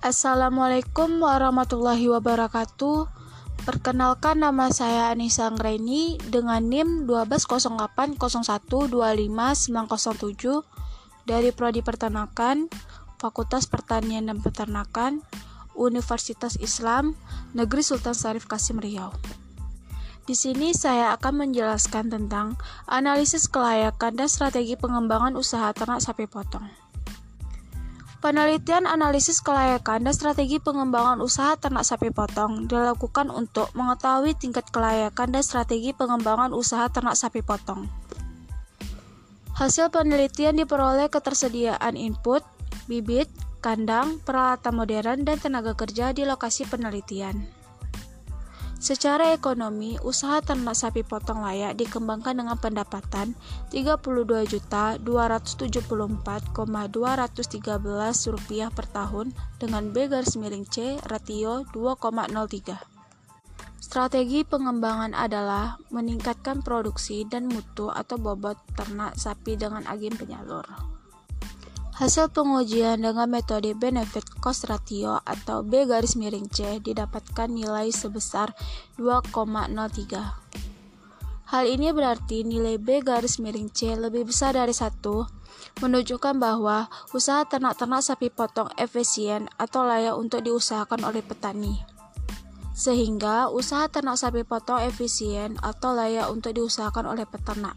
Assalamualaikum warahmatullahi wabarakatuh. Perkenalkan nama saya Anissa Anggreni dengan NIM 12080125907 dari Prodi Peternakan, Fakultas Pertanian dan Peternakan, Universitas Islam Negeri Sultan Syarif Kasim Riau. Di sini saya akan menjelaskan tentang analisis kelayakan dan strategi pengembangan usaha ternak sapi potong. Penelitian analisis kelayakan dan strategi pengembangan usaha ternak sapi potong dilakukan untuk mengetahui tingkat kelayakan dan strategi pengembangan usaha ternak sapi potong. Hasil penelitian diperoleh ketersediaan input, bibit, kandang, peralatan modern, dan tenaga kerja di lokasi penelitian. Secara ekonomi, usaha ternak sapi potong layak dikembangkan dengan pendapatan Rp32.274,213 per tahun dengan B garis miring C ratio 2,03. Strategi pengembangan adalah meningkatkan produksi dan mutu atau bobot ternak sapi dengan agen penyalur. Hasil pengujian dengan metode benefit cost ratio atau B garis miring C didapatkan nilai sebesar 2,03. Hal ini berarti nilai B garis miring C lebih besar dari satu, menunjukkan bahwa usaha ternak-ternak sapi potong efisien atau layak untuk diusahakan oleh petani. Sehingga usaha ternak sapi potong efisien atau layak untuk diusahakan oleh peternak.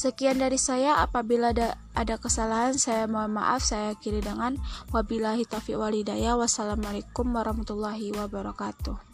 Sekian dari saya. Apabila ada, ada kesalahan, saya mohon maaf. Saya kiri dengan wabillahi taufiq walidayah. Wassalamualaikum warahmatullahi wabarakatuh.